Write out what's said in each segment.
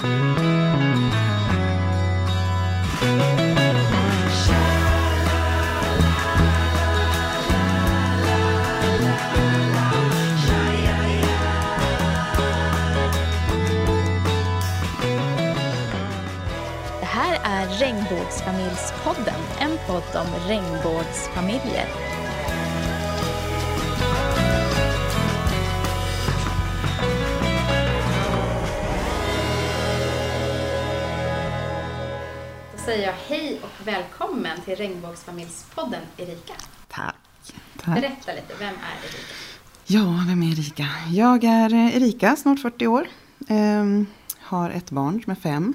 Det här är Regnbågsfamiljspodden, en podd om regnbågsfamiljer. Säger jag hej och välkommen till Regnbågsfamiljspodden Erika. Tack. Tack. Berätta lite, vem är Erika? Ja, vem är Erika? Jag är eh, Erika, snart 40 år. Ehm, har ett barn som är fem.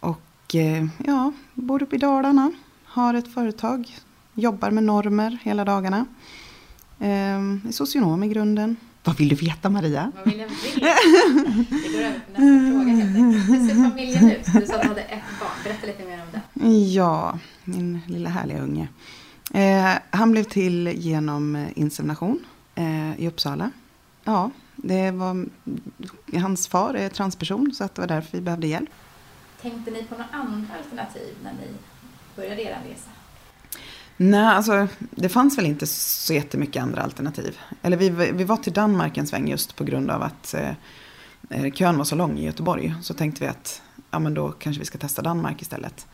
Och eh, ja, bor uppe i Dalarna. Har ett företag. Jobbar med normer hela dagarna. Ehm, är socionom i grunden. Vad vill du veta Maria? Vad vill jag vilja? Vi går över till nästa fråga helt enkelt. Hur ser familjen ut? Du sa att du hade ett barn. Berätta lite mer om det. Ja, min lilla härliga unge. Eh, han blev till genom eh, insemination eh, i Uppsala. Ja, det var, hans far är transperson så att det var därför vi behövde hjälp. Tänkte ni på några andra alternativ när ni började er resa? Nej, alltså det fanns väl inte så jättemycket andra alternativ. Eller vi, vi var till Danmark en sväng just på grund av att eh, eh, kön var så lång i Göteborg. Så tänkte vi att ja, men då kanske vi ska testa Danmark istället.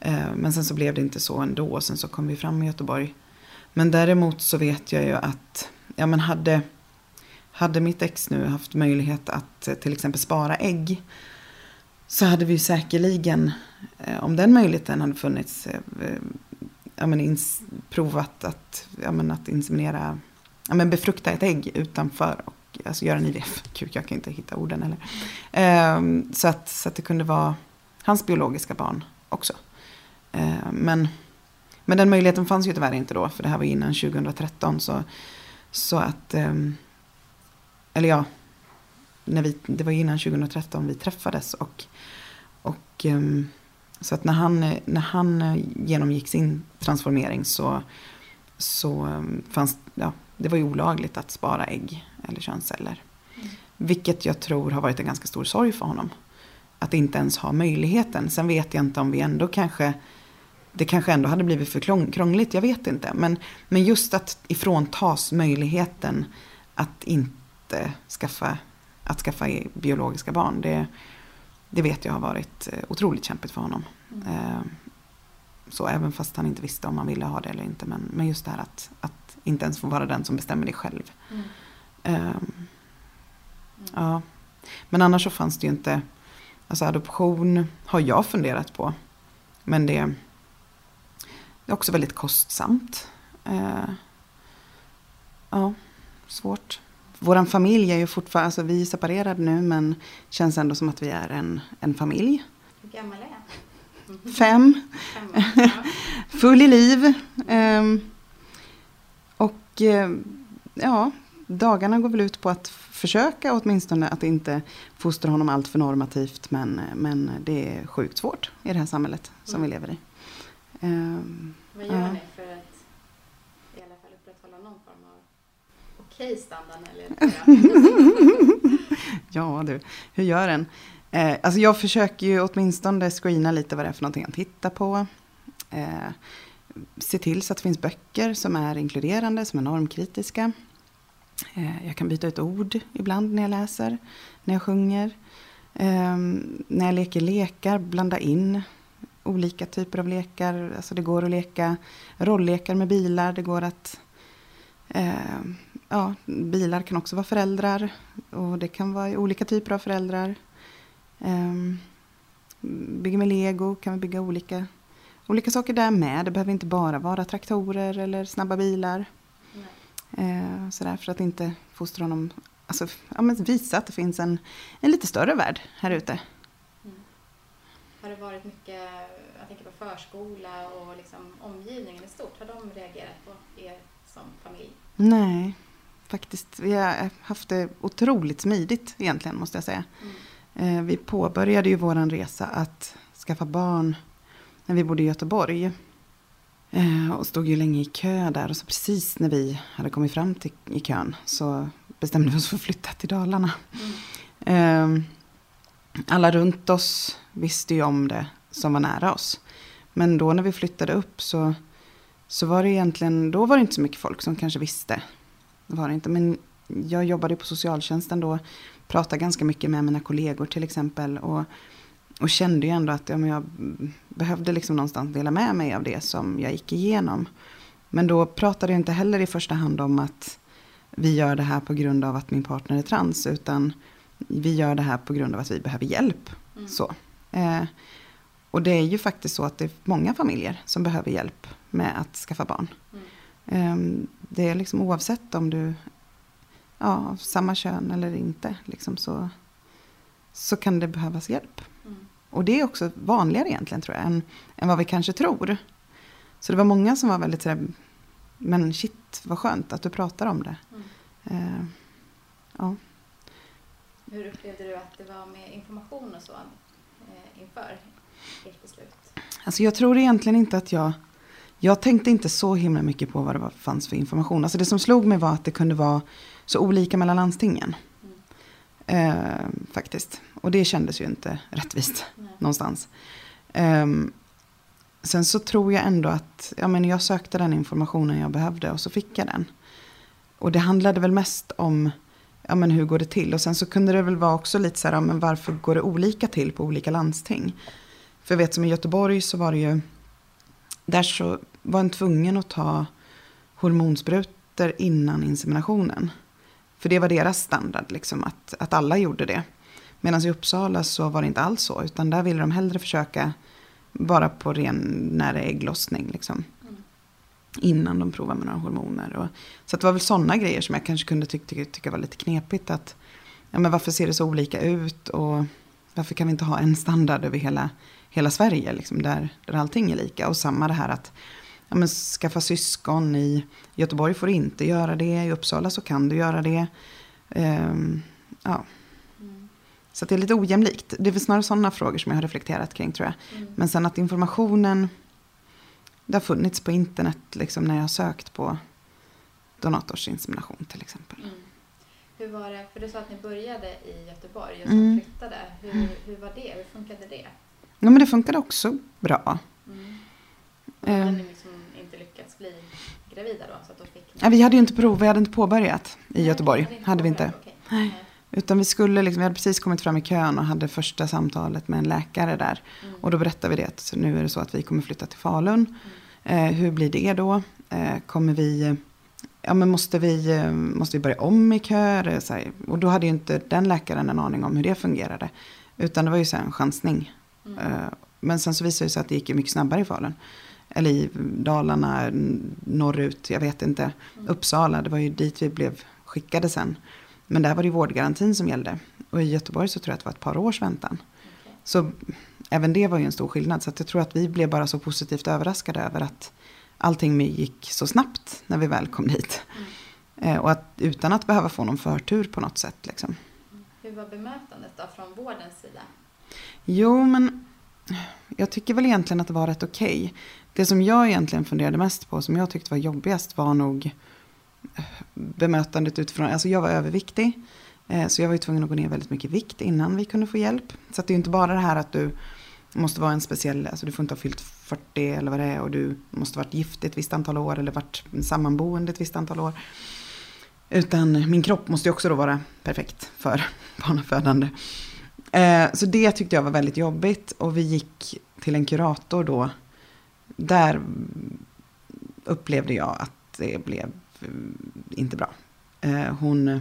Eh, men sen så blev det inte så ändå. Och sen så kom vi fram i Göteborg. Men däremot så vet jag ju att ja, men hade, hade mitt ex nu haft möjlighet att eh, till exempel spara ägg. Så hade vi säkerligen, eh, om den möjligheten hade funnits, ja, men ins, provat att, ja, men att inseminera, ja, men befrukta ett ägg utanför och alltså göra en IVF. Gud, jag kan inte hitta orden heller. Eh, så, att, så att det kunde vara hans biologiska barn också. Eh, men, men den möjligheten fanns ju tyvärr inte då, för det här var innan 2013. Så, så att, eh, eller ja, när vi, det var innan 2013 vi träffades. Och, och ehm, så att när han, när han genomgick sin transformering så, så fanns ja, det var ju olagligt att spara ägg eller könsceller. Mm. Vilket jag tror har varit en ganska stor sorg för honom. Att inte ens ha möjligheten. Sen vet jag inte om vi ändå kanske det kanske ändå hade blivit för krångligt, jag vet inte. Men, men just att ifråntas möjligheten att inte skaffa, att skaffa biologiska barn. Det, det vet jag har varit otroligt kämpigt för honom. Mm. Så även fast han inte visste om han ville ha det eller inte. Men, men just det här att, att inte ens få vara den som bestämmer det själv. Mm. Um, ja. Men annars så fanns det ju inte, alltså adoption har jag funderat på. Men det, det är också väldigt kostsamt. Uh, ja, svårt. Vår familj är ju fortfarande, alltså vi är separerade nu men känns ändå som att vi är en, en familj. Hur gammal är jag? Fem. Fem. Full i liv. Um, och uh, ja, dagarna går väl ut på att försöka åtminstone att inte fostra honom allt för normativt. Men, men det är sjukt svårt i det här samhället som mm. vi lever i. Um, Vad gör ja. ni för att i alla fall upprätthålla någon form av okej standard? Eller ja du, hur gör en? Eh, alltså jag försöker ju åtminstone screena lite vad det är för någonting att titta på. Eh, se till så att det finns böcker som är inkluderande, som är normkritiska. Eh, jag kan byta ut ord ibland när jag läser, när jag sjunger. Eh, när jag leker lekar, blanda in olika typer av lekar. Alltså det går att leka rolllekar med bilar, det går att eh, ja, bilar kan också vara föräldrar och det kan vara olika typer av föräldrar. Um, bygger med lego kan vi bygga olika, olika saker där med. Det behöver inte bara vara traktorer eller snabba bilar. Uh, sådär för att inte fostra honom, alltså ja, visa att det finns en, en lite större värld här ute. Mm. Har det varit mycket, jag tänker på förskola och liksom omgivningen i stort, har de reagerat på er som familj? Nej, faktiskt. Vi har haft det otroligt smidigt egentligen måste jag säga. Mm. Eh, vi påbörjade ju våran resa att skaffa barn när vi bodde i Göteborg. Eh, och stod ju länge i kö där och så precis när vi hade kommit fram till i kön så bestämde vi oss för att flytta till Dalarna. Mm. alla runt oss visste ju om det som var nära oss. Men då när vi flyttade upp så, så var det egentligen, då var det inte så mycket folk som kanske visste. Det var det inte. Men jag jobbade på socialtjänsten då, pratade ganska mycket med mina kollegor till exempel. Och, och kände ju ändå att ja, men jag behövde liksom någonstans dela med mig av det som jag gick igenom. Men då pratade jag inte heller i första hand om att vi gör det här på grund av att min partner är trans. Utan vi gör det här på grund av att vi behöver hjälp. Mm. Så. Eh, och det är ju faktiskt så att det är många familjer som behöver hjälp med att skaffa barn. Mm. Eh, det är liksom oavsett om du ja, samma kön eller inte. Liksom så, så kan det behövas hjälp. Mm. Och det är också vanligare egentligen tror jag än, än vad vi kanske tror. Så det var många som var väldigt sådär, men shit vad skönt att du pratar om det. Mm. Eh, ja. Hur upplevde du att det var med information och så eh, inför ert beslut? Alltså jag tror egentligen inte att jag... Jag tänkte inte så himla mycket på vad det fanns för information. Alltså det som slog mig var att det kunde vara så olika mellan landstingen. Mm. Eh, faktiskt. Och det kändes ju inte rättvist Nej. någonstans. Eh, sen så tror jag ändå att ja, men jag sökte den informationen jag behövde och så fick jag den. Och det handlade väl mest om ja, men hur går det till? Och sen så kunde det väl vara också lite så här, ja, men varför går det olika till på olika landsting? För jag vet som i Göteborg så var det ju, där så var en tvungen att ta hormonsprutor innan inseminationen. För det var deras standard, liksom, att, att alla gjorde det. Medan i Uppsala så var det inte alls så, utan där ville de hellre försöka bara på ren nära ägglossning. Liksom innan de provar med några hormoner. Och, så det var väl sådana grejer som jag kanske kunde tycka, tycka, tycka var lite knepigt. Att, ja, men varför ser det så olika ut? Och varför kan vi inte ha en standard över hela, hela Sverige? Liksom, där, där allting är lika. Och samma det här att ja, men skaffa syskon. I Göteborg får du inte göra det. I Uppsala så kan du göra det. Um, ja. Så det är lite ojämlikt. Det är väl snarare sådana frågor som jag har reflekterat kring tror jag. Mm. Men sen att informationen det har funnits på internet liksom, när jag har sökt på donatorsinsemination till exempel. Mm. Hur var det, för du sa att ni började i Göteborg och sen mm. flyttade. Hur, hur var det? Hur funkade det? Ja, men det funkade också bra. Mm. Ni liksom lyckats bli gravida då? Så att då fick ja, vi hade ju inte prov, vi hade inte påbörjat i Nej, Göteborg. Hade, hade vi inte. Okay. Nej. Utan vi skulle liksom, vi hade precis kommit fram i kön och hade första samtalet med en läkare där. Mm. Och då berättade vi det att nu är det så att vi kommer flytta till Falun. Mm. Eh, hur blir det då? Eh, kommer vi, ja men måste vi, eh, måste vi börja om i köer? Och då hade ju inte den läkaren en aning om hur det fungerade. Utan det var ju så en chansning. Mm. Eh, men sen så visade det sig att det gick mycket snabbare i Falun. Eller i Dalarna, norrut, jag vet inte. Mm. Uppsala, det var ju dit vi blev skickade sen. Men där var det vårdgarantin som gällde. Och i Göteborg så tror jag att det var ett par års väntan. Så även det var ju en stor skillnad. Så jag tror att vi blev bara så positivt överraskade över att allting gick så snabbt när vi väl kom dit. Mm. Eh, och att utan att behöva få någon förtur på något sätt. Liksom. Hur var bemötandet då från vårdens sida? Jo, men jag tycker väl egentligen att det var rätt okej. Okay. Det som jag egentligen funderade mest på, som jag tyckte var jobbigast, var nog eh, bemötandet utifrån, alltså jag var överviktig. Eh, så jag var ju tvungen att gå ner väldigt mycket vikt innan vi kunde få hjälp. Så det är ju inte bara det här att du måste vara en speciell, alltså du får inte ha fyllt 40 eller vad det är och du måste ha varit gift ett visst antal år eller varit sammanboende ett visst antal år. Utan min kropp måste ju också då vara perfekt för barnafödande. Eh, så det tyckte jag var väldigt jobbigt och vi gick till en kurator då. Där upplevde jag att det blev Eh, inte bra. Eh, hon,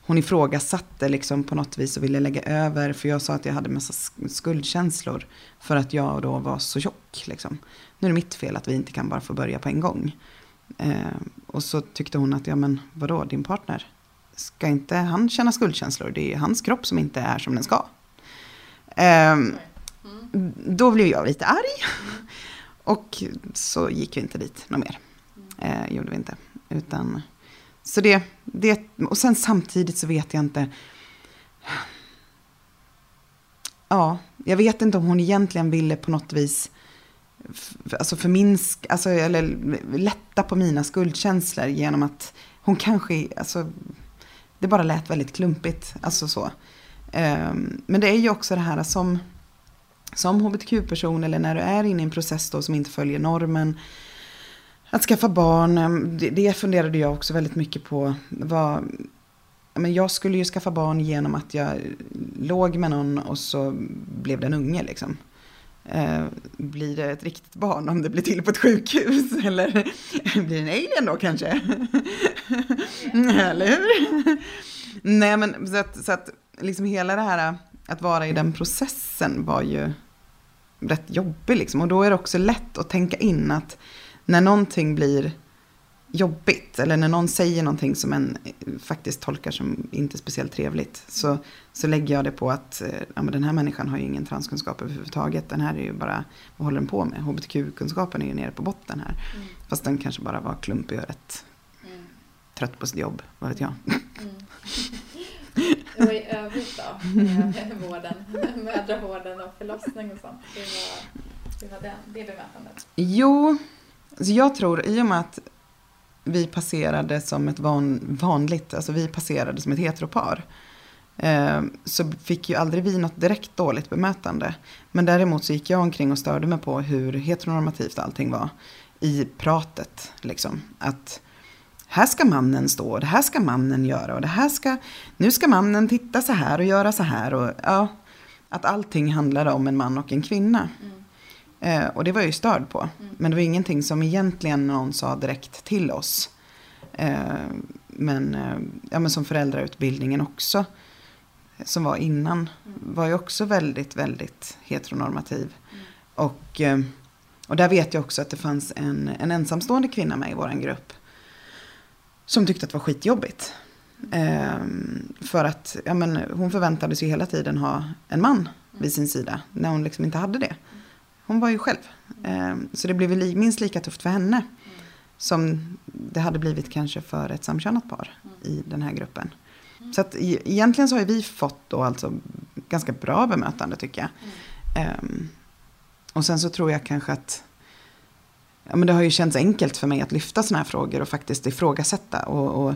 hon ifrågasatte liksom på något vis och ville lägga över, för jag sa att jag hade massa skuldkänslor för att jag då var så tjock. Liksom. Nu är det mitt fel att vi inte kan bara få börja på en gång. Eh, och så tyckte hon att, ja men vadå, din partner, ska inte han känna skuldkänslor? Det är hans kropp som inte är som den ska. Mm. Då blev jag lite arg. Och så gick vi inte dit något mer. Eh, gjorde vi inte. Utan, så det, det, och sen samtidigt så vet jag inte. Ja, jag vet inte om hon egentligen ville på något vis alltså förminska, alltså, eller lätta på mina skuldkänslor genom att hon kanske, alltså, det bara lät väldigt klumpigt, alltså så. Ehm, men det är ju också det här som, som hbtq-person eller när du är inne i en process då som inte följer normen. Att skaffa barn, eh, det, det funderade jag också väldigt mycket på. Vad, men jag skulle ju skaffa barn genom att jag låg med någon och så blev det en unge liksom. Eh, blir det ett riktigt barn om det blir till på ett sjukhus? Eller blir det en alien då kanske? Eller hur? Nej men så att, så att liksom hela det här att vara i den processen var ju rätt jobbig liksom. Och då är det också lätt att tänka in att när någonting blir jobbigt eller när någon säger någonting som en faktiskt tolkar som inte speciellt trevligt så, så lägger jag det på att eh, ja, men den här människan har ju ingen transkunskap överhuvudtaget. Den här är ju bara, vad håller den på med? HBTQ-kunskapen är ju nere på botten här. Mm. Fast den kanske bara var klumpig och rätt mm. trött på sitt jobb, vad vet jag. Mm. Och i övrigt då, med vården, mödravården och förlossning och sånt. hur var, det var den, det bemötandet. Jo, så jag tror i och med att vi passerade som ett van, vanligt, alltså vi passerade som ett heteropar. Eh, så fick ju aldrig vi något direkt dåligt bemötande. Men däremot så gick jag omkring och störde mig på hur heteronormativt allting var i pratet. Liksom. Att här ska mannen stå och det här ska mannen göra och det här ska, nu ska mannen titta så här och göra så här. Och, ja, att allting handlade om en man och en kvinna. Mm. Eh, och det var jag ju störd på. Mm. Men det var ingenting som egentligen någon sa direkt till oss. Eh, men, eh, ja, men som föräldrautbildningen också, som var innan, mm. var ju också väldigt, väldigt heteronormativ. Mm. Och, eh, och där vet jag också att det fanns en, en ensamstående kvinna med i vår grupp. Som tyckte att det var skitjobbigt. Eh, för att ja, men, hon förväntades ju hela tiden ha en man vid sin sida. När hon liksom inte hade det. Hon var ju själv. Ehm, så det blev minst lika tufft för henne. Som det hade blivit kanske för ett samkönat par i den här gruppen. Så att e-, egentligen så har vi fått då alltså ganska bra bemötande tycker jag. Um, och sen så tror jag kanske att ja, men det har ju känts enkelt för mig att lyfta sådana här frågor och faktiskt ifrågasätta. Och, och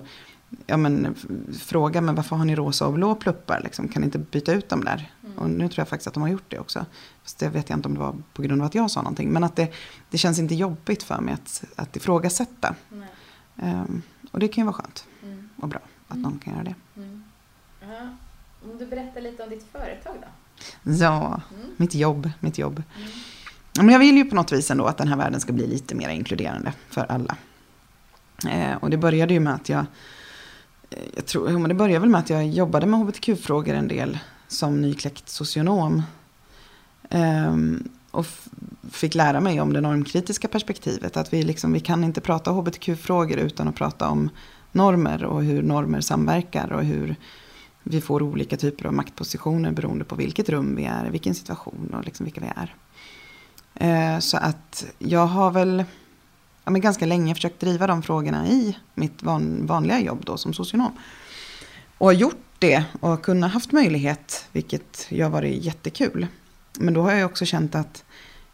ja, men, fråga, men varför har ni rosa och blå pluppar? Liksom, kan ni inte byta ut dem där? Mm. Och nu tror jag faktiskt att de har gjort det också. Fast det vet jag inte om det var på grund av att jag sa någonting. Men att det, det känns inte jobbigt för mig att, att ifrågasätta. Um, och det kan ju vara skönt mm. och bra att mm. någon kan göra det. Mm. Om du berättar lite om ditt företag då? Ja, mm. mitt jobb. Mitt jobb. Men jag vill ju på något vis ändå att den här världen ska bli lite mer inkluderande för alla. Eh, och det började ju med att jag eh, jag tror, det började väl med att jag jobbade med hbtq-frågor en del som nykläckt socionom. Eh, och fick lära mig om det normkritiska perspektivet. Att vi, liksom, vi kan inte prata hbtq-frågor utan att prata om normer och hur normer samverkar och hur vi får olika typer av maktpositioner beroende på vilket rum vi är, vilken situation och liksom vilka vi är. Eh, så att jag har väl ja, men ganska länge försökt driva de frågorna i mitt van, vanliga jobb då som socionom. Och har gjort det och kunnat haft möjlighet, vilket jag har varit jättekul. Men då har jag också känt att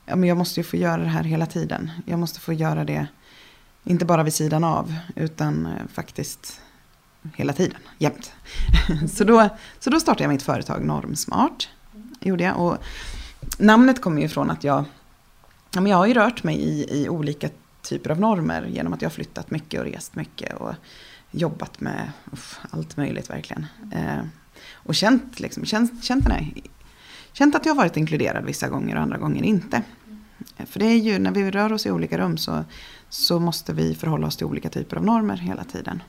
ja, men jag måste ju få göra det här hela tiden. Jag måste få göra det, inte bara vid sidan av, utan eh, faktiskt hela tiden, jämt. så, då, så då startade jag mitt företag Normsmart. Gjorde jag. Och namnet kommer ju från att jag, ja, men jag har ju rört mig i, i olika typer av normer genom att jag har flyttat mycket och rest mycket och jobbat med uff, allt möjligt verkligen. Eh, och känt, liksom, känt, känt, den här, känt att jag har varit inkluderad vissa gånger och andra gånger inte. Eh, för det är ju när vi rör oss i olika rum så, så måste vi förhålla oss till olika typer av normer hela tiden.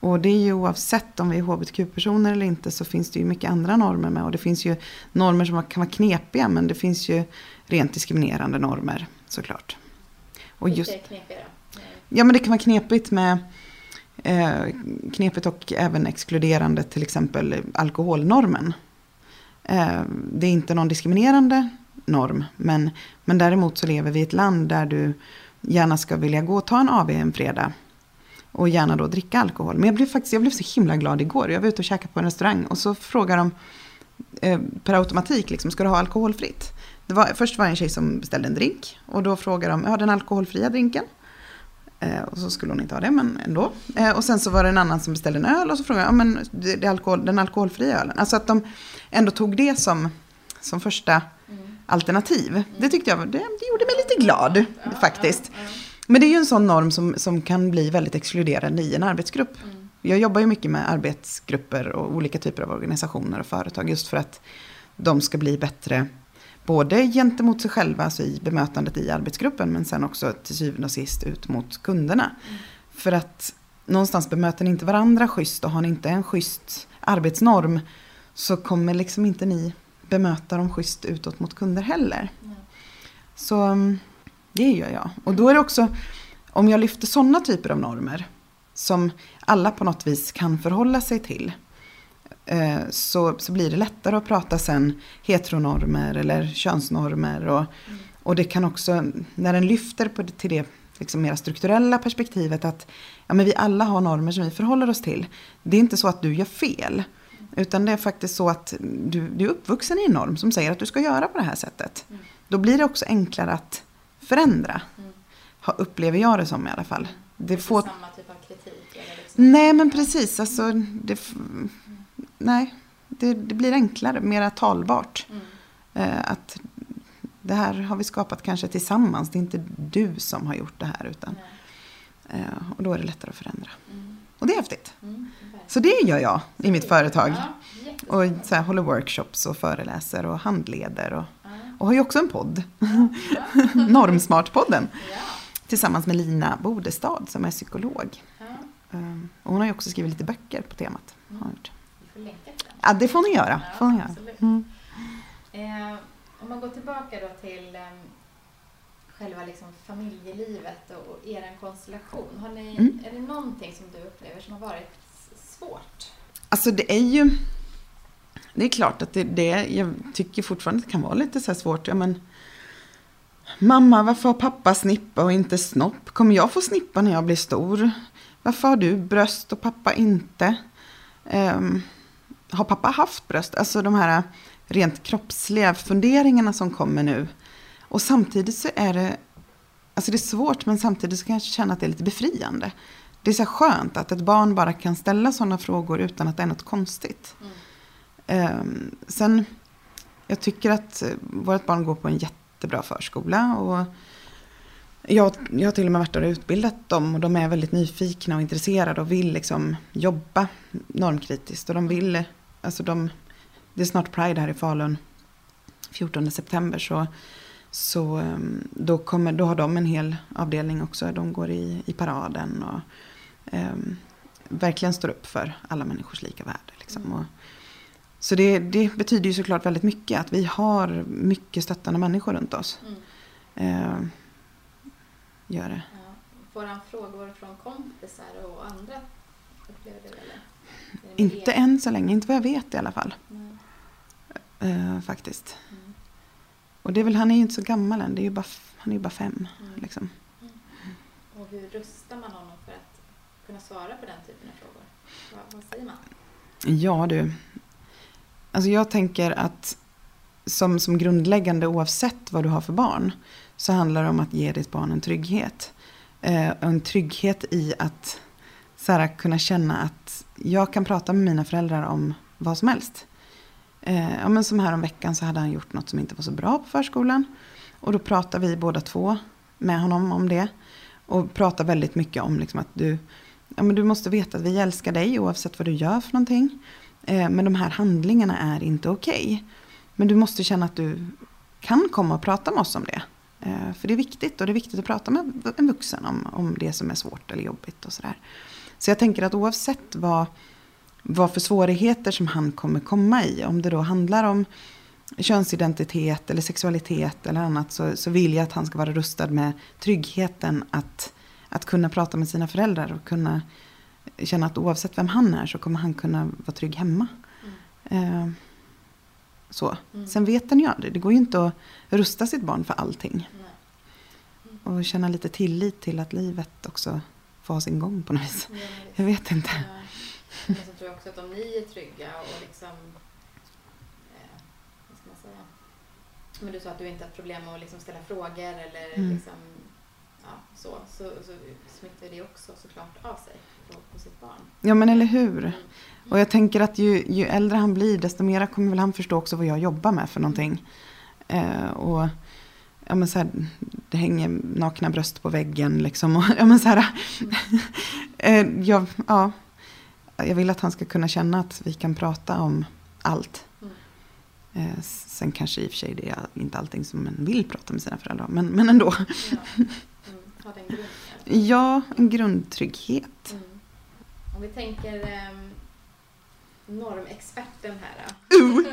Och det är ju oavsett om vi är hbtq-personer eller inte så finns det ju mycket andra normer med. Och det finns ju normer som kan vara knepiga men det finns ju rent diskriminerande normer såklart. Och just? Ja, men det kan vara knepigt med eh, knepigt och även exkluderande till exempel alkoholnormen. Eh, det är inte någon diskriminerande norm, men, men däremot så lever vi i ett land där du gärna ska vilja gå och ta en AV en fredag och gärna då dricka alkohol. Men jag blev faktiskt jag blev så himla glad igår. Jag var ute och käkade på en restaurang och så frågar de eh, per automatik, liksom, ska du ha alkoholfritt? Det var, först var det en tjej som beställde en drink och då frågade de, ja den alkoholfria drinken? Eh, och så skulle hon inte ha det, men ändå. Eh, och sen så var det en annan som beställde en öl och så frågade jag, ja men det, det alkohol, den alkoholfria ölen. Alltså att de ändå tog det som, som första alternativ. Det tyckte jag, det, det gjorde mig lite glad faktiskt. Men det är ju en sån norm som, som kan bli väldigt exkluderande i en arbetsgrupp. Jag jobbar ju mycket med arbetsgrupper och olika typer av organisationer och företag just för att de ska bli bättre både gentemot sig själva, alltså i bemötandet i arbetsgruppen, men sen också till syvende och sist ut mot kunderna. Mm. För att någonstans bemöter ni inte varandra schysst och har ni inte en schysst arbetsnorm så kommer liksom inte ni bemöta dem schysst utåt mot kunder heller. Mm. Så mm, det gör jag. Och då är det också, om jag lyfter sådana typer av normer som alla på något vis kan förhålla sig till. Eh, så, så blir det lättare att prata sen heteronormer eller könsnormer. Och, och det kan också, när den lyfter på, till det liksom mera strukturella perspektivet att ja, men vi alla har normer som vi förhåller oss till. Det är inte så att du gör fel. Utan det är faktiskt så att du, du är uppvuxen i en norm som säger att du ska göra på det här sättet. Mm. Då blir det också enklare att förändra. Mm. upplever jag det som i alla fall. Det, det får... samma typ av kritik? Liksom... Nej men precis. Alltså, det, nej, det, det blir enklare, mera talbart. Mm. Eh, att det här har vi skapat kanske tillsammans. Det är inte du som har gjort det här. Utan, eh, och då är det lättare att förändra. Mm. Och det är häftigt. Mm, så det gör jag i mitt företag. Ja, och så här, håller workshops och föreläser och handleder. Och, och har ju också en podd. Normsmart-podden. Ja. Tillsammans med Lina Bodestad som är psykolog. Ja. Um, och hon har ju också skrivit lite böcker på temat. Mm. Får. Ja, det får ni göra. Ja, får ni göra. Mm. Eh, om man går tillbaka då till eh, själva liksom familjelivet och, och er konstellation. Har ni, mm. Är det någonting som du upplever som har varit svårt? Alltså det är ju... Det är klart att det, det jag tycker fortfarande att det kan vara lite så här svårt. Ja, men, Mamma, varför har pappa snippa och inte snopp? Kommer jag få snippa när jag blir stor? Varför har du bröst och pappa inte? Um, har pappa haft bröst? Alltså de här rent kroppsliga funderingarna som kommer nu. Och samtidigt så är det, alltså det är svårt men samtidigt så kan jag känna att det är lite befriande. Det är så skönt att ett barn bara kan ställa sådana frågor utan att det är något konstigt. Mm. Ehm, sen, jag tycker att eh, vårt barn går på en jättebra förskola. Och jag, jag har till och med varit där och utbildat dem och de är väldigt nyfikna och intresserade och vill liksom jobba normkritiskt. Och de vill, alltså de, det är snart Pride här i Falun, 14 september. Så, så ehm, då, kommer, då har de en hel avdelning också. De går i, i paraden och eh, verkligen står upp för alla människors lika värde. Liksom. Och, så det, det, betyder ju såklart väldigt mycket att vi har mycket stöttande människor runt oss. Mm. Uh, gör det. Ja. Får han frågor från kompisar och andra? Upplever du eller? Inte än så länge, inte vad jag vet i alla fall. Uh, faktiskt. Mm. Och det är väl, han är ju inte så gammal än, det är ju bara, han är ju bara fem. Mm. Liksom. Mm. Och hur rustar man honom för att kunna svara på den typen av frågor? Vad, vad säger man? Ja du, alltså jag tänker att som, som grundläggande oavsett vad du har för barn så handlar det om att ge ditt barn en trygghet. Eh, en trygghet i att så här, kunna känna att jag kan prata med mina föräldrar om vad som helst. Eh, ja, men som här om veckan så hade han gjort något som inte var så bra på förskolan. Och då pratar vi båda två med honom om det. Och pratar väldigt mycket om liksom att du, ja, men du måste veta att vi älskar dig oavsett vad du gör för någonting. Eh, men de här handlingarna är inte okej. Okay. Men du måste känna att du kan komma och prata med oss om det. Eh, för det är viktigt och det är viktigt att prata med en vuxen om, om det som är svårt eller jobbigt och sådär. Så jag tänker att oavsett vad, vad för svårigheter som han kommer komma i, om det då handlar om könsidentitet eller sexualitet eller annat, så, så vill jag att han ska vara rustad med tryggheten att, att kunna prata med sina föräldrar och kunna känna att oavsett vem han är så kommer han kunna vara trygg hemma. Mm. Eh, så. Mm. Sen vet den ju aldrig. Det går ju inte att rusta sitt barn för allting. Mm. Och känna lite tillit till att livet också får ha sin gång på något vis. Ja, jag vet inte. Men så tror jag också att om ni är trygga och liksom eh, vad ska man säga? Men du sa att du inte har problem med att liksom ställa frågor eller mm. liksom, ja, så, så, så smittar det också såklart av sig på, på sitt barn. Ja men eller hur. Och jag tänker att ju, ju äldre han blir desto mer kommer väl han förstå också vad jag jobbar med för någonting. Eh, och ja, men så här, det hänger nakna bröst på väggen liksom. Och, ja, men så här, eh, jag, ja, jag vill att han ska kunna känna att vi kan prata om allt. Mm. Eh, sen kanske i och för sig det är inte allting som man vill prata med sina föräldrar om, men, men ändå. Ja. Mm. Ha den grunden. Ja, en grundtrygghet. Mm. Om vi tänker um, normexperten här. Uh.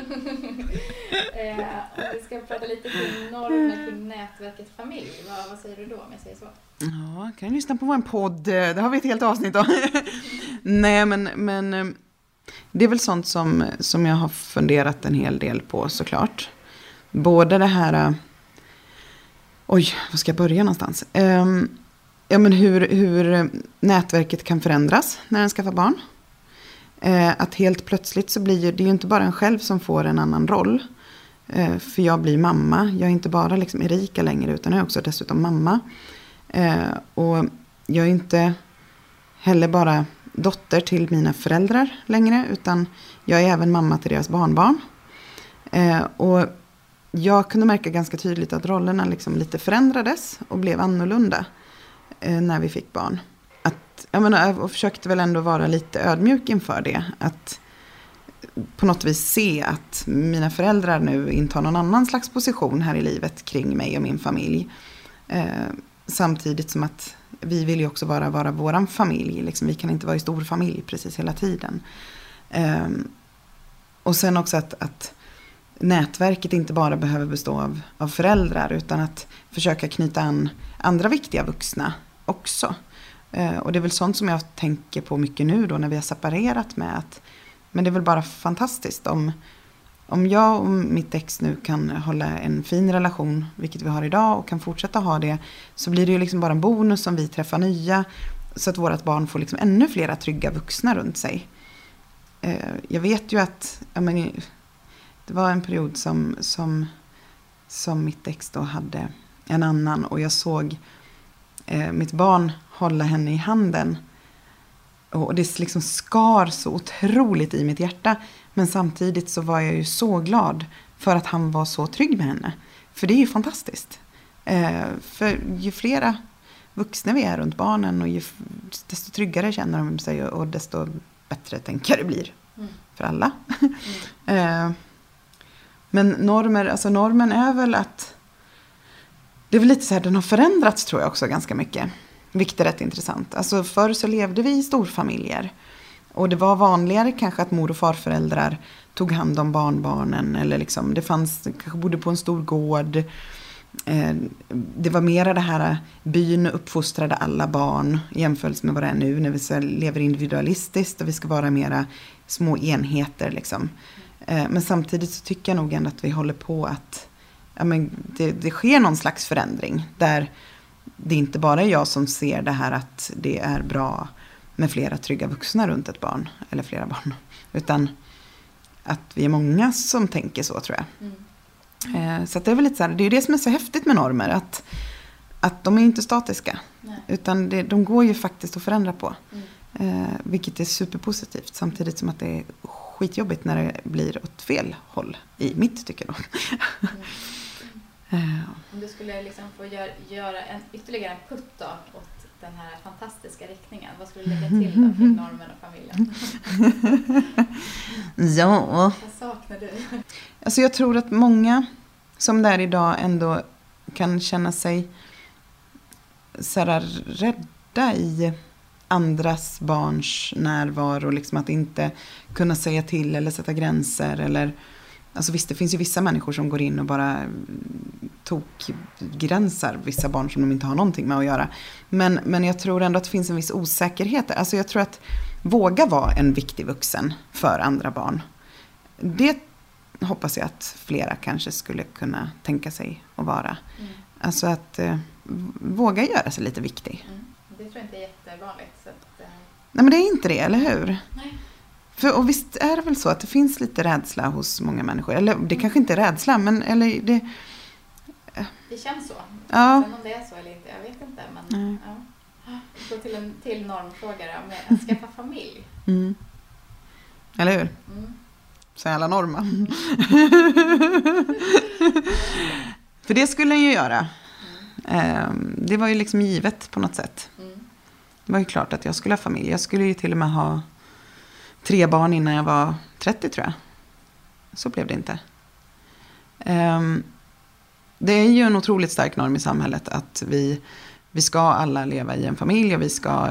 eh, om vi ska prata lite kring normer kring nätverket familj. Vad, vad säger du då om jag säger så? Ja, kan ju lyssna på vår podd. Det har vi ett helt avsnitt om. Nej, men, men eh, det är väl sånt som, som jag har funderat en hel del på såklart. Både det här... eh, Oj, var ska jag börja någonstans? Ehm, ja, men hur, hur eh, nätverket kan förändras när en skaffar barn. Eh, att helt plötsligt så blir ju- det är ju inte bara en själv som får en annan roll. Eh, för jag blir mamma. Jag är inte bara liksom Erika längre utan jag är också dessutom mamma. Eh, och jag är inte heller bara dotter till mina föräldrar längre. Utan jag är även mamma till deras barnbarn. Eh, och jag kunde märka ganska tydligt att rollerna liksom lite förändrades och blev annorlunda eh, Eh, när vi fick barn. Att, jag menar, eh, och försökte väl ändå vara lite ödmjuk inför det. Att på något vis se att mina föräldrar nu intar någon annan slags position här i livet kring mig och min familj. Eh, samtidigt som att vi vill ju också vara, vara våran familj. Liksom, vi kan inte vara i stor familj precis hela tiden. Eh, och sen också att, att nätverket inte bara behöver bestå av, av föräldrar utan att försöka knyta an andra viktiga vuxna också. Eh, och det är väl sånt som jag tänker på mycket nu då när vi har separerat med att men det är väl bara fantastiskt om, om jag och mitt ex nu kan hålla en fin relation, vilket vi har idag och kan fortsätta ha det, så blir det ju liksom bara en bonus om vi träffar nya, så att vårt barn får liksom ännu flera trygga vuxna runt sig. Eh, jag vet ju att, jag men, det var en period som, som, som mitt ex då hade en annan och jag såg eh, mitt barn hålla henne i handen. Och det liksom skar så otroligt i mitt hjärta. Men samtidigt så var jag ju så glad för att han var så trygg med henne. För det är ju fantastiskt. Eh, för ju flera vuxna vi är runt barnen och ju, desto tryggare känner de sig och desto bättre tänkare blir Mm. för alla. Eh, Men normer, alltså normen är väl att det är väl lite så här, den har förändrats tror jag också ganska mycket. Vilket är rätt intressant. Alltså förr så levde vi i storfamiljer. Och det var vanligare kanske att mor och farföräldrar tog hand om barnbarnen. Eller liksom, det fanns, kanske bodde på en stor gård. Eh, det var mera det här, byn uppfostrade alla barn Jämfört med vad det är nu när vi lever individualistiskt och vi ska vara mera små enheter. Liksom. Eh, men samtidigt så tycker jag nog ändå att vi håller på att ja, men det, det sker någon slags förändring. Där det inte bara är jag som ser det här att det är bra med flera trygga vuxna runt ett barn. Eller flera barn. Utan att vi är många som tänker så tror jag. Mm. Eh, Så det är väl lite så här, det är det som är så häftigt med normer. Att, att de är inte statiska. Nej. Utan det, de går ju faktiskt att förändra på. Mm. Eh, vilket är superpositivt. Samtidigt som att det är skitjobbigt när det blir åt fel håll. I mitt tycke då. Mm. Eh, Om du skulle liksom få gör, göra en, ytterligare en putt då åt den här fantastiska riktningen, vad skulle du lägga till då kring normen och familjen? ja, Vad saknar du? alltså jag tror att många som det är idag ändå kan känna sig så här rädda i andras barns närvaro. Liksom att inte kunna säga till eller sätta gränser. Eller, alltså visst, det finns ju vissa människor som går in och bara tokgränsar vissa barn som de inte har någonting med att göra. Men, men jag tror ändå att det finns en viss osäkerhet. Alltså jag tror att våga vara en viktig vuxen för andra barn. Det hoppas jag att flera kanske skulle kunna tänka sig att vara. Mm. Alltså att eh, våga göra sig lite viktig. Mm. Det tror jag inte är jättevanligt. Att, eh, Nej men det är inte det, eller hur? nej. För, och visst är det väl så att det finns lite rädsla hos många människor. Eller det kanske inte är rädsla, men eller det, Det känns så. Ja. Sen om det är så eller inte, jag vet inte. Men, ja. Gå till en till normfråga då, att skaffa familj. Mm. Eller hur? Mm. Så jävla norma. För det skulle den ju göra. Ehm, Det var ju liksom givet på något sätt. Mm. Det var ju klart att jag skulle ha familj. Jag skulle ju till och med ha tre barn innan jag var 30 tror jag. Så blev det inte. Um, Det är ju en otroligt stark norm i samhället att vi, vi ska alla leva i en familj och vi ska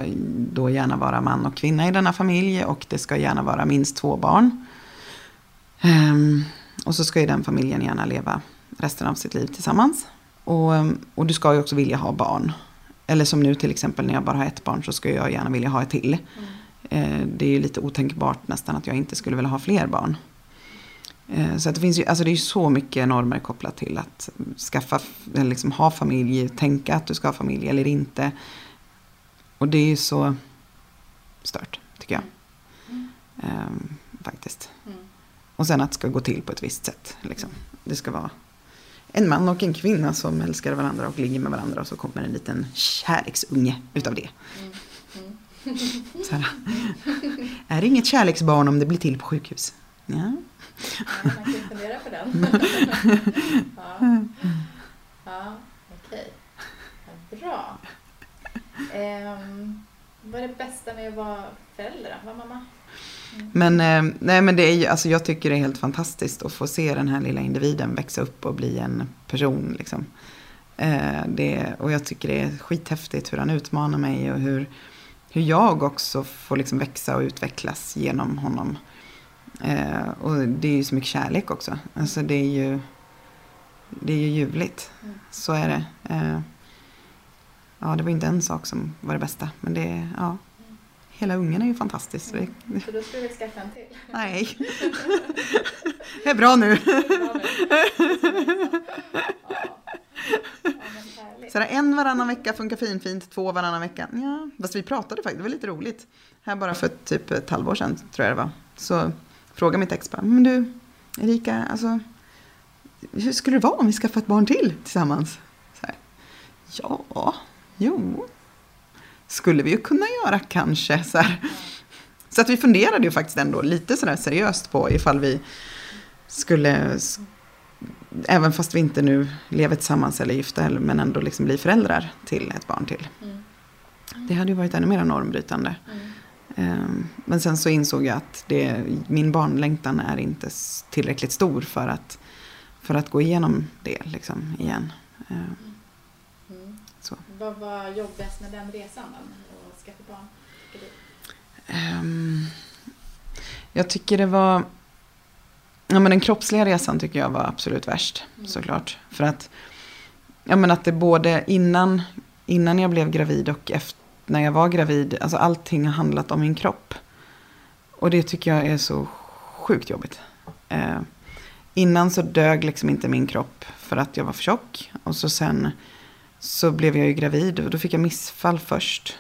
då gärna vara man och kvinna i denna familj och det ska gärna vara minst två barn. Um, och så ska ju den familjen gärna leva resten av sitt liv tillsammans. Och, och du ska ju också vilja ha barn. Eller som nu till exempel när jag bara har ett barn så ska jag gärna vilja ha ett till. Mm. Eh, det är ju lite otänkbart nästan att jag inte skulle vilja ha fler barn. Eh, så att det finns ju, alltså det är ju så mycket normer kopplat till att skaffa, eller liksom ha familj, tänka att du ska ha familj eller inte. Och det är ju så stört, tycker jag. Mm. Ehm, faktiskt. Mm. Och sen att det ska gå till på ett visst sätt. Liksom. Det ska vara en man och en kvinna som älskar varandra och ligger med varandra och så kommer en liten kärleksunge utav det. Mm. Mm. Så. Är det inget kärleksbarn om det blir till på sjukhus? Ja. Ja, man kan fundera på den. ja, ja okej. Ja, bra. Ehm, vad är det bästa med att vara förälder? Vara mamma? Men, eh, nej, men det är ju, alltså jag tycker det är helt fantastiskt att få se den här lilla individen växa upp och bli en person. Liksom. Eh, det, och jag tycker det är skithäftigt hur han utmanar mig och hur, hur jag också får liksom växa och utvecklas genom honom. Eh, och det är ju så mycket kärlek också. Alltså det är ju, det är ju ljuvligt. Mm. Så är det. Eh, ja, det var inte en sak som var det bästa. Men det, är- ja. Hela ungen är ju fantastisk. Det, Så då skulle vi skaffa en till. nej. det är bra nu. Bra nu. Så där, en varannan vecka funkar fin, fint, två varannan vecka. Ja, fast vi pratade faktiskt, det var lite roligt. Här bara för typ ett halvår sedan, tror jag det var. Så frågade mitt ex bara, men du, Erika, alltså, hur skulle det vara om vi skaffade ett barn till tillsammans? Så här, ja, jo, skulle vi ju kunna göra kanske. Så, här. så att vi funderade ju faktiskt ändå lite sådär seriöst på ifall vi skulle Även fast vi inte nu lever tillsammans eller är gifta men ändå liksom bli föräldrar till ett barn till. Mm. Det hade ju varit ännu mer normbrytande. Mm. Ehm, Men sen så insåg jag att det, min barnlängtan är inte tillräckligt stor för att, för att gå igenom det liksom igen. Ehm, Mm. Så. Vad var jobbigast med den resan då? Att skaffa barn? Ehm, Jag tycker det var... Ja, men den kroppsliga resan tycker jag var absolut värst, Mm. såklart. För att, ja, men att det både innan, innan jag blev gravid och efter, när jag var gravid, alltså allting har handlat om min kropp. Och det tycker jag är så sjukt jobbigt. Eh, innan så dög liksom inte min kropp för att jag var för tjock. Och så sen så blev jag ju gravid och då fick jag missfall först.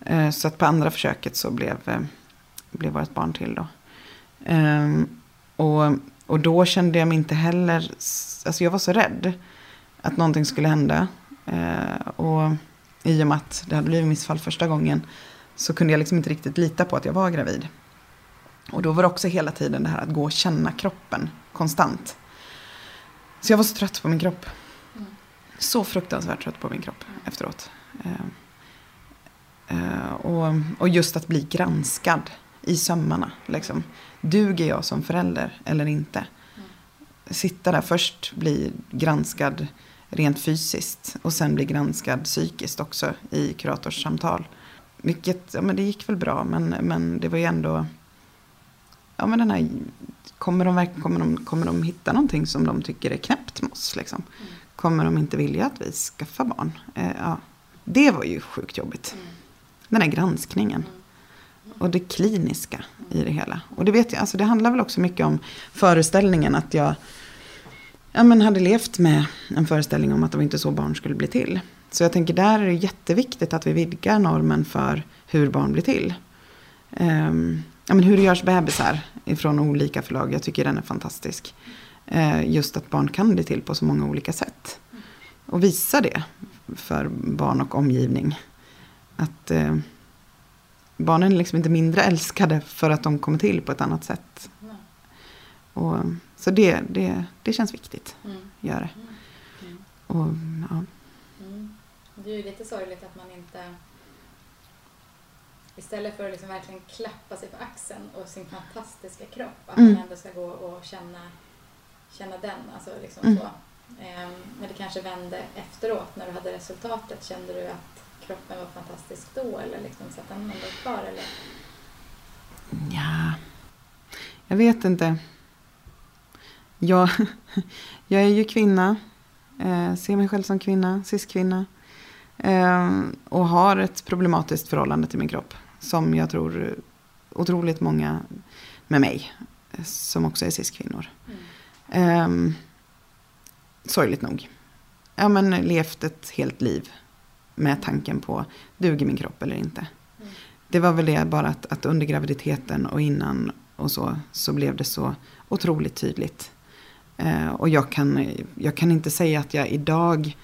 Eh, så att på andra försöket så blev, eh, blev vårt barn till då. Ehm, och, och då kände jag mig inte heller, alltså jag var så rädd att någonting skulle hända. Eh, och i och med att det hade blivit missfall första gången så kunde jag liksom inte riktigt lita på att jag var gravid. Och då var det också hela tiden det här att gå och känna kroppen konstant. Så jag var så trött på min kropp. Mm. Så fruktansvärt trött på min kropp efteråt. Eh, eh, och, och just att bli granskad i sömmarna. Liksom. Duger jag som förälder eller inte? Sitta där först, bli granskad rent fysiskt och sen bli granskad psykiskt också i kuratorssamtal. Vilket, ja men det gick väl bra men, men det var ju ändå, ja men den här, kommer de, kommer, de, kommer de hitta någonting som de tycker är knäppt med oss liksom? Mm. Kommer de inte vilja att vi skaffar barn? Eh, ja. Det var ju sjukt jobbigt. Mm. Den här granskningen. Och det kliniska i det hela. Och det vet jag, alltså det handlar väl också mycket om föreställningen att jag ja, men hade levt med en föreställning om att det var inte så barn skulle bli till. Så jag tänker där är det jätteviktigt att vi vidgar normen för hur barn blir till. Um, ja, men hur görs bebisar ifrån olika förlag? Jag tycker den är fantastisk. Uh, just att barn kan bli till på så många olika sätt. Och visa det för barn och omgivning. Att Uh, barnen är liksom inte mindre älskade för att de kommer till på ett annat sätt. Nej. Och, så det, det, det känns viktigt, Mm. gör det. Mm. Mm. Och, ja. Mm. Det är ju lite sorgligt att man inte istället för att liksom verkligen klappa sig på axeln och sin fantastiska kropp, att Mm. man ändå ska gå och känna, känna den. Alltså liksom Mm. så. Ehm, men det kanske vände efteråt när du hade resultatet. Kände du att kroppen var fantastisk då eller liksom satt den ändå kvar? Eller? Ja, jag vet inte. Jag, jag är ju kvinna, eh, ser mig själv som kvinna, cis-kvinna. Eh, och har ett problematiskt förhållande till min kropp. Som jag tror otroligt många med mig, som också är cis-kvinnor. Mm. Eh, sorgligt nog. Ja, men levt ett helt liv med tanken på, duger min kropp eller inte? Mm. Det var väl det bara att, att under graviditeten och innan och så, så blev det så otroligt tydligt. Eh, och jag kan, jag kan inte säga att jag idag,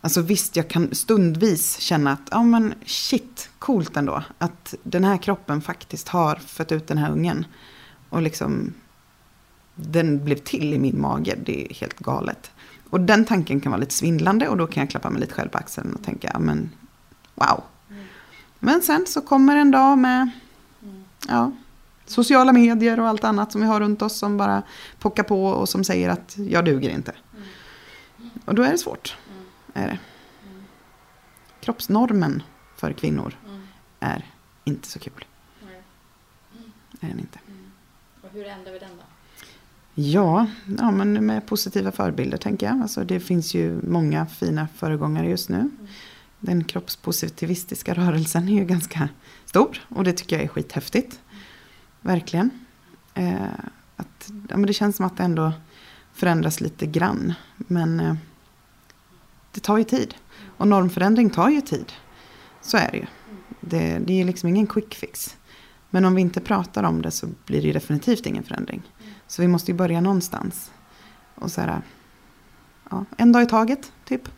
alltså visst jag kan stundvis känna att, ja men shit, coolt ändå. Att den här kroppen faktiskt har fött ut den här ungen. Och liksom, den blev till i min mage, det är helt galet. Och den tanken kan vara lite svindlande och då kan jag klappa mig lite själv på axeln och tänka, men wow. Mm. Men sen så kommer en dag med Mm. ja, sociala medier och allt annat som vi har runt oss som bara pockar på och som säger att jag duger inte. Mm. Och då är det svårt. Är det. Kroppsnormen för kvinnor är inte så kul. Är den inte. Och hur ändrar vi den då? Ja, ja, men med positiva förebilder tänker jag. Alltså, det finns ju många fina föregångare just nu. Den kroppspositivistiska rörelsen är ju ganska stor och det tycker jag är skithäftigt. Verkligen. Eh, att, ja, men det känns som att det ändå förändras lite grann. Men eh, det tar ju tid. Och normförändring tar ju tid. Så är det ju. Det, det är ju liksom ingen quick fix. Men om vi inte pratar om det så blir det ju definitivt ingen förändring. Så vi måste ju börja någonstans. Och så här, ja, en dag i taget, typ.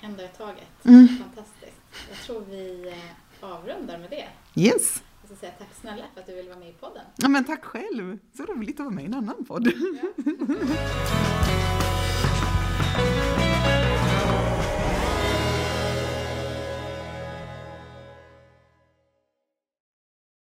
En dag i taget. Mm. Fantastiskt. Jag tror vi eh, avrundar med det. Yes! Jag ska säga tack snälla för att du ville vara med i podden. Ja, men tack själv! Så roligt att vara med i en annan podd. Ja.